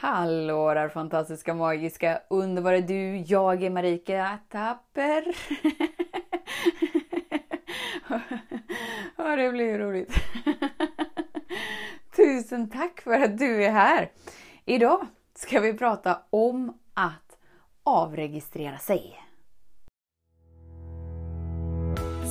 Hallå där fantastiska, magiska, underbara du. Jag är Marika Tapper. ja, det blir roligt. Tusen tack för att du är här. Idag ska vi prata om att avregistrera sig.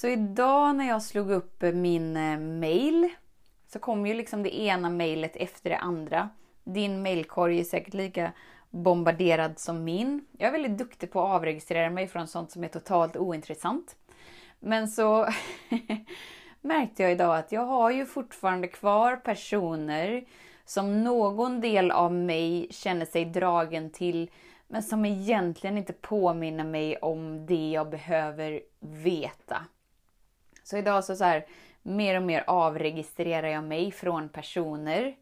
Så idag när jag slog upp eh, min eh, mail så kom ju liksom det ena mejlet efter det andra. Din mailkorg är säkert lika bombarderad som min. Jag är väldigt duktig på att avregistrera mig från sånt som är totalt ointressant. Men så märkte jag idag att jag har ju fortfarande kvar personer som någon del av mig känner sig dragen till men som egentligen inte påminner mig om det jag behöver veta. Så idag så, så här, mer och mer avregistrerar jag mig från personer.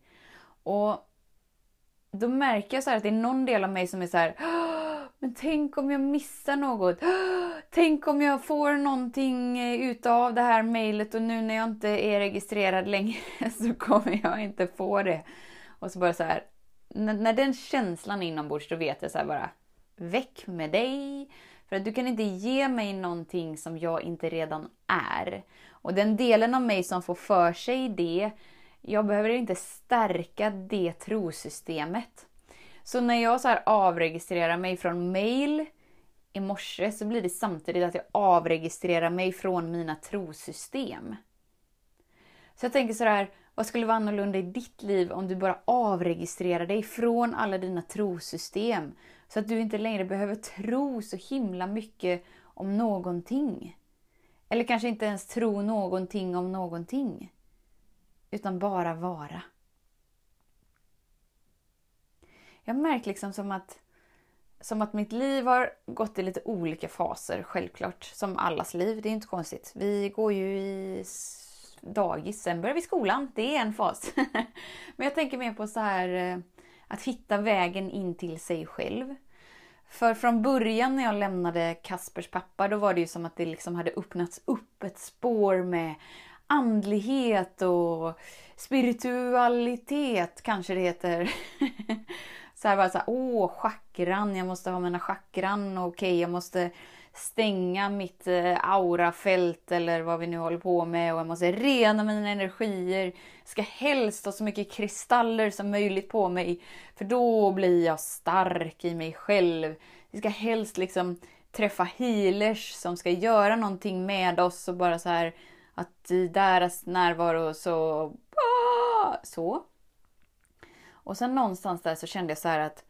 Och då märker jag så att det är någon del av mig som är så här, men tänk om jag missar något. Tänk om jag får någonting eh, utav det här mejlet och nu när jag inte är registrerad längre så kommer jag inte få det. Och så bara så här, när, den känslan inombords då vet jag så här bara, väck med dig. För att du kan inte ge mig någonting som jag inte redan är. Och den delen av mig som får för sig det, jag behöver inte stärka det trosystemet. Så när jag så här avregistrerar mig från mail i morse så blir det samtidigt att jag avregistrerar mig från mina trosystem. Så jag tänker så här, vad skulle vara annorlunda i ditt liv om du bara avregistrerar dig från alla dina trosystem? Så att du inte längre behöver tro så himla mycket om någonting. Eller kanske inte ens tro någonting om någonting. Utan bara vara. Jag har märkt liksom som att, som att mitt liv har gått i lite olika faser, självklart. Som allas liv, det är inte konstigt. Vi går ju i dagis, sen börjar vi skolan. Det är en fas. Men jag tänker mer på så här eh, att hitta vägen in till sig själv. För från början när jag lämnade Kaspers pappa, då var det ju som att det liksom hade öppnats upp ett spår med andlighet och spiritualitet, kanske det heter. så här bara så här, åh, chakran, jag måste ha mina chakran, okej, okay, jag måste stänga mitt eh, aurafält eller vad vi nu håller på med och jag måste rena mina energier. Jag ska helst ha så mycket kristaller som möjligt på mig för då blir jag stark i mig själv. Vi ska helst liksom träffa healers som ska göra någonting med oss och bara så här att i deras närvaro så... Ah, så. Och sen någonstans där så kände jag så här att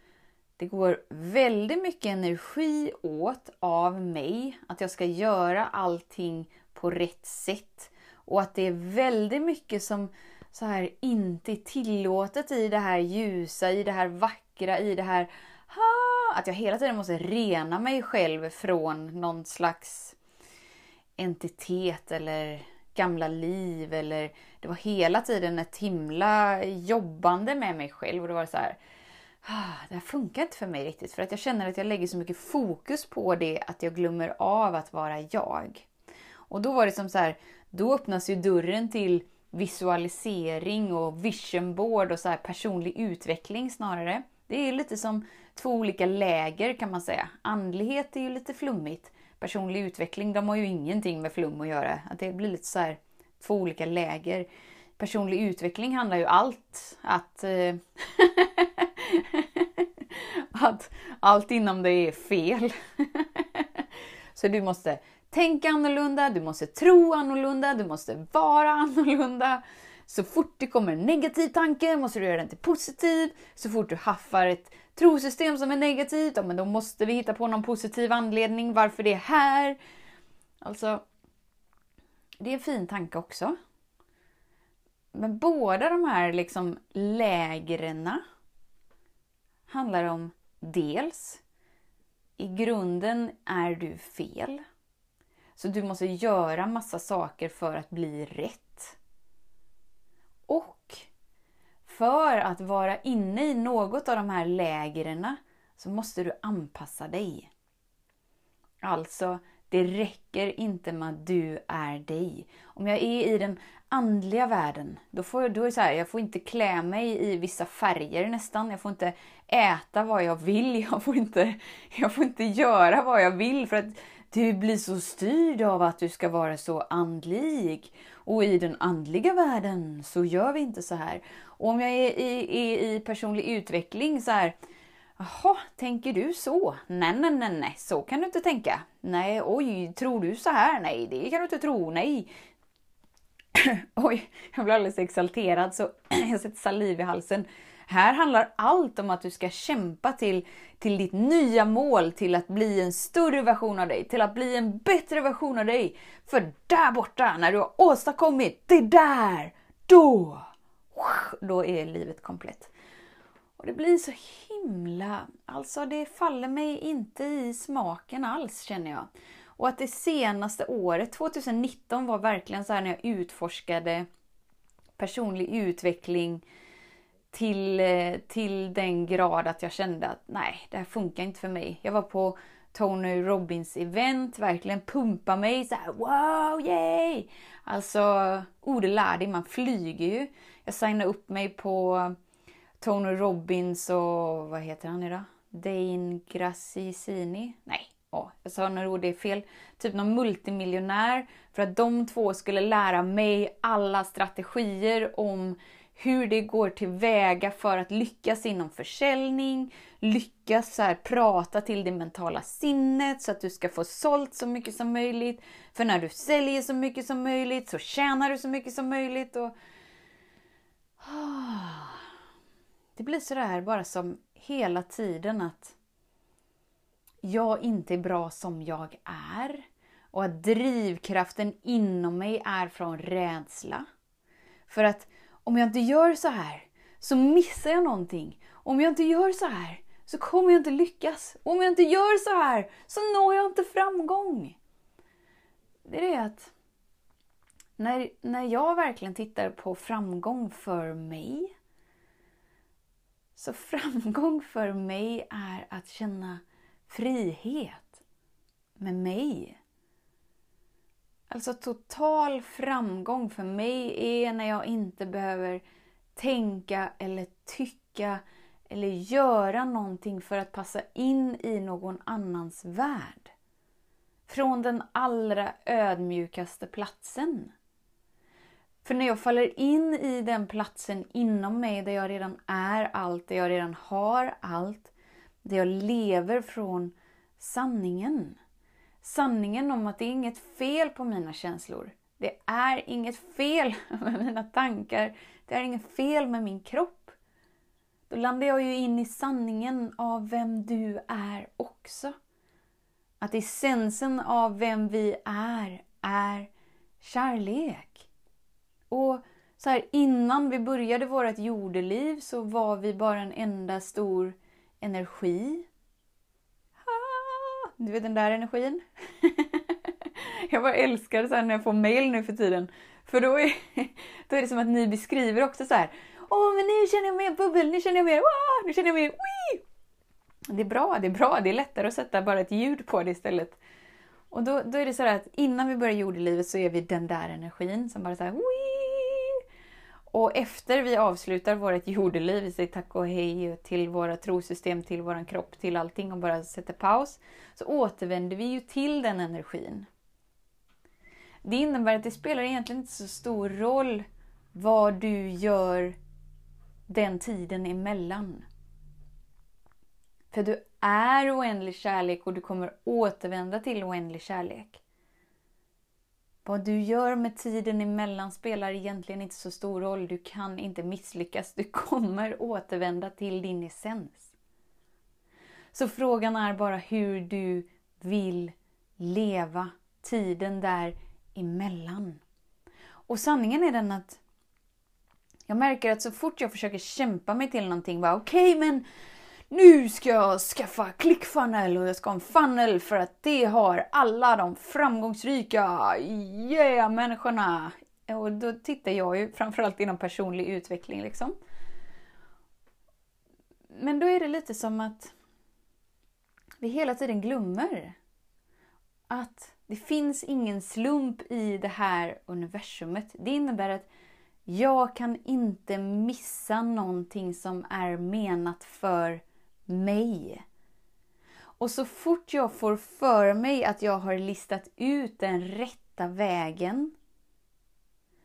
det går väldigt mycket energi åt av mig att jag ska göra allting på rätt sätt. Och att det är väldigt mycket som så här inte är tillåtet i det här ljusa, i det här vackra, i det här att jag hela tiden måste rena mig själv från någon slags entitet eller gamla liv eller det var hela tiden ett himla jobbande med mig själv och det var så här Ah, det här funkar inte för mig riktigt för att jag känner att jag lägger så mycket fokus på det att jag glömmer av att vara jag. Och då var det som så här, då öppnas ju dörren till visualisering och vision board och så personlig utveckling snarare. Det är lite som två olika läger kan man säga. Andlighet är ju lite flummigt. Personlig utveckling, de har ju ingenting med flum att göra. Att det blir lite så här, två olika läger. Personlig utveckling handlar ju allt att eh, att allt inom dig är fel. Så du måste tänka annorlunda, du måste tro annorlunda, du måste vara annorlunda. Så fort det kommer en negativ tanke måste du göra den till positiv. Så fort du haffar ett trosystem som är negativt, ja, men då måste vi hitta på någon positiv anledning varför det är här. Alltså, det är en fin tanke också. Men båda de här liksom lägrena handlar om dels, i grunden är du fel. Så du måste göra massa saker för att bli rätt. Och för att vara inne i något av de här lägren så måste du anpassa dig. Alltså, det räcker inte med att du är dig. Om jag är i den andliga världen, då, får jag, då är så här, jag får inte klä mig i vissa färger nästan. Jag får inte äta vad jag vill. Jag får inte, jag får inte göra vad jag vill för att du blir så styrd av att du ska vara så andlig. Och i den andliga världen så gör vi inte så här. Och om jag är i, är i personlig utveckling så här, Jaha, tänker du så? Nej, nej, nej, nej, så kan du inte tänka. Nej, oj, tror du så här? Nej, det kan du inte tro. Nej. oj, jag blir alldeles exalterad så jag sätter saliv i halsen. Här handlar allt om att du ska kämpa till, till ditt nya mål, till att bli en större version av dig, till att bli en bättre version av dig. För där borta, när du har åstadkommit det där, då, då är livet komplett. Och det blir så himla... Alltså det faller mig inte i smaken alls känner jag. Och att det senaste året, 2019, var verkligen så här när jag utforskade personlig utveckling till, eh, till den grad att jag kände att nej, det här funkar inte för mig. Jag var på Tony Robbins event, verkligen pumpa mig så här, wow, yay! Alltså, ord lär dig, man flyger ju. Jag signade upp mig på Tony Robbins och vad heter han idag? Dane Grassicini? Nej, åh, jag sa nog det är fel. Typ någon multimiljonär. För att de två skulle lära mig alla strategier om hur det går tillväga för att lyckas inom försäljning, lyckas så här, prata till det mentala sinnet så att du ska få sålt så mycket som möjligt. För när du säljer så mycket som möjligt så tjänar du så mycket som möjligt. Och... Ah. Det blir sådär bara som hela tiden att jag inte är bra som jag är och att drivkraften inom mig är från rädsla. För att om jag inte gör så här så missar jag någonting. Om jag inte gör så här så kommer jag inte lyckas. Om jag inte gör så här så når jag inte framgång. Det är det att när, när jag verkligen tittar på framgång för mig så framgång för mig är att känna frihet med mig. Alltså total framgång för mig är när jag inte behöver tänka eller tycka eller göra någonting för att passa in i någon annans värld. Från den allra ödmjukaste platsen. För när jag faller in i den platsen inom mig där jag redan är allt, där jag redan har allt, där jag lever från sanningen. Sanningen om att det är inget fel på mina känslor. Det är inget fel med mina tankar. Det är inget fel med min kropp. Då landar jag ju in i sanningen av vem du är också. Att essensen av vem vi är, är kärlek. Och så här, innan vi började vårt jordeliv så var vi bara en enda stor energi. Ah, du vet den där energin? jag bara älskar så här när jag får mail nu för tiden. För då är, då är det som att ni beskriver också så här. Åh, men nu känner jag mer bubbel, nu känner jag mer, wow, nu känner jag mer, wii! Det är bra, det är bra. Det är lättare att sätta bara ett ljud på det istället. Och då, då är det så att innan vi börjar jordelivet så är vi den där energin som bara så här, wii! Och efter vi avslutar vårt jordeliv, vi säger tack och hej till våra trosystem, till våran kropp, till allting och bara sätter paus, så återvänder vi ju till den energin. Det innebär att det spelar egentligen inte så stor roll vad du gör den tiden emellan. För du är oändlig kärlek och du kommer återvända till oändlig kärlek. Vad du gör med tiden emellan spelar egentligen inte så stor roll. Du kan inte misslyckas. Du kommer återvända till din essens. Så frågan är bara hur du vill leva tiden där emellan. Och sanningen är den att jag märker att så fort jag försöker kämpa mig till någonting, bara okej okay, men nu ska jag skaffa ClickFunnel och jag ska ha en funnel för att det har alla de framgångsrika yeah-människorna. Och då tittar jag ju framförallt inom personlig utveckling liksom. Men då är det lite som att vi hela tiden glömmer att det finns ingen slump i det här universumet. Det innebär att jag kan inte missa någonting som är menat för mig. Och så fort jag får för mig att jag har listat ut den rätta vägen,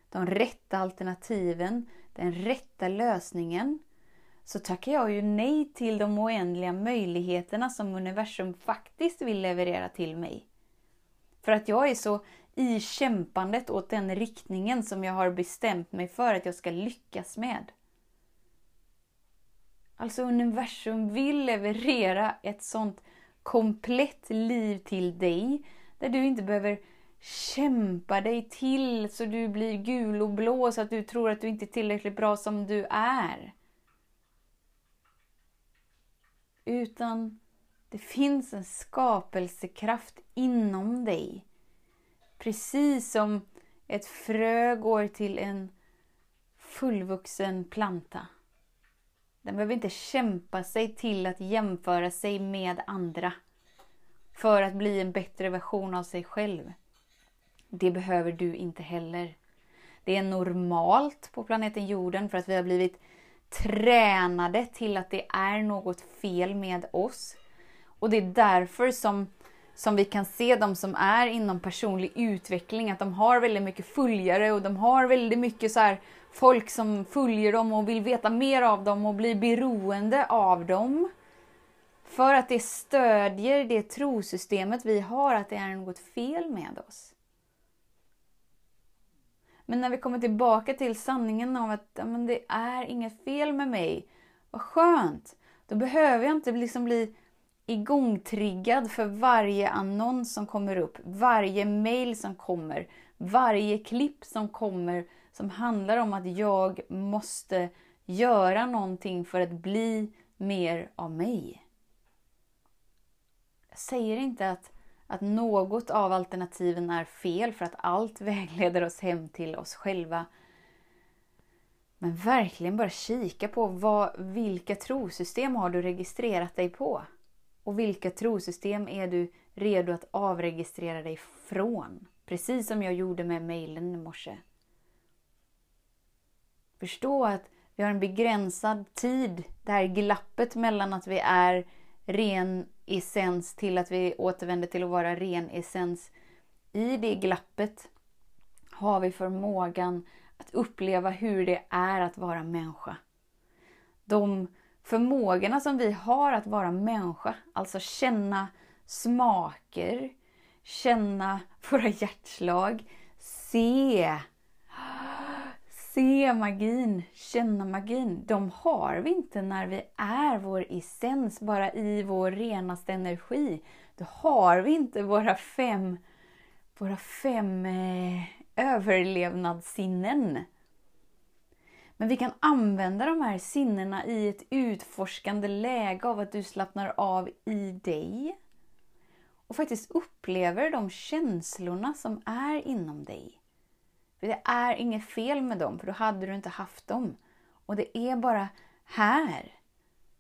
de rätta alternativen, den rätta lösningen, så tackar jag ju nej till de oändliga möjligheterna som universum faktiskt vill leverera till mig. För att jag är så i kämpandet åt den riktningen som jag har bestämt mig för att jag ska lyckas med. Alltså universum vill leverera ett sånt komplett liv till dig där du inte behöver kämpa dig till så du blir gul och blå så att du tror att du inte är tillräckligt bra som du är. Utan det finns en skapelsekraft inom dig. Precis som ett frö går till en fullvuxen planta. Den behöver inte kämpa sig till att jämföra sig med andra för att bli en bättre version av sig själv. Det behöver du inte heller. Det är normalt på planeten jorden för att vi har blivit tränade till att det är något fel med oss. Och det är därför som, som vi kan se de som är inom personlig utveckling, att de har väldigt mycket följare och de har väldigt mycket så här, folk som följer dem och vill veta mer av dem och blir beroende av dem. För att det stödjer det trosystemet vi har, att det är något fel med oss. Men när vi kommer tillbaka till sanningen om att ja, men det är inget fel med mig, vad skönt! Då behöver jag inte liksom bli igångtriggad för varje annons som kommer upp, varje mail som kommer, varje klipp som kommer som handlar om att jag måste göra någonting för att bli mer av mig. Jag säger inte att att något av alternativen är fel för att allt vägleder oss hem till oss själva. Men verkligen bara kika på vad, vilka trosystem har du registrerat dig på? Och vilka trosystem är du redo att avregistrera dig från? Precis som jag gjorde med mejlen i morse. Förstå att vi har en begränsad tid, det här glappet mellan att vi är ren essens till att vi återvänder till att vara ren essens. I det glappet har vi förmågan att uppleva hur det är att vara människa. De förmågorna som vi har att vara människa, alltså känna smaker, känna våra hjärtslag, se se magin, känna magin. De har vi inte när vi är vår essens, bara i vår renaste energi. Då har vi inte våra fem, våra fem eh, överlevnadssinnen. Men vi kan använda de här sinnena i ett utforskande läge av att du slappnar av i dig. Och faktiskt upplever de känslorna som är inom dig. För det är inget fel med dem, för då hade du inte haft dem. Och det är bara här,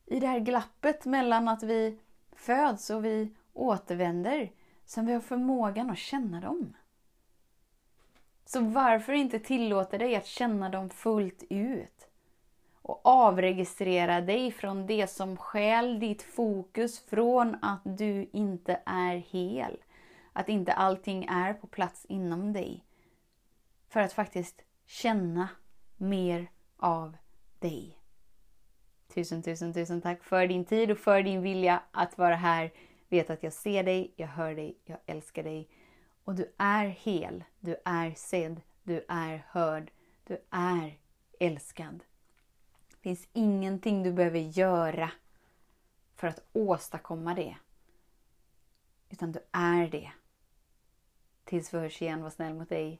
i det här glappet mellan att vi föds och vi återvänder, som vi har förmågan att känna dem. Så varför inte tillåta dig att känna dem fullt ut? Och avregistrera dig från det som skäl ditt fokus från att du inte är hel. Att inte allting är på plats inom dig för att faktiskt känna mer av dig. Tusen, tusen, tusen tack för din tid och för din vilja att vara här. Vet att jag ser dig, jag hör dig, jag älskar dig. Och du är hel, du är sedd, du är hörd, du är älskad. Det finns ingenting du behöver göra för att åstadkomma det. Utan du är det. Tills vi hörs igen, var snäll mot dig.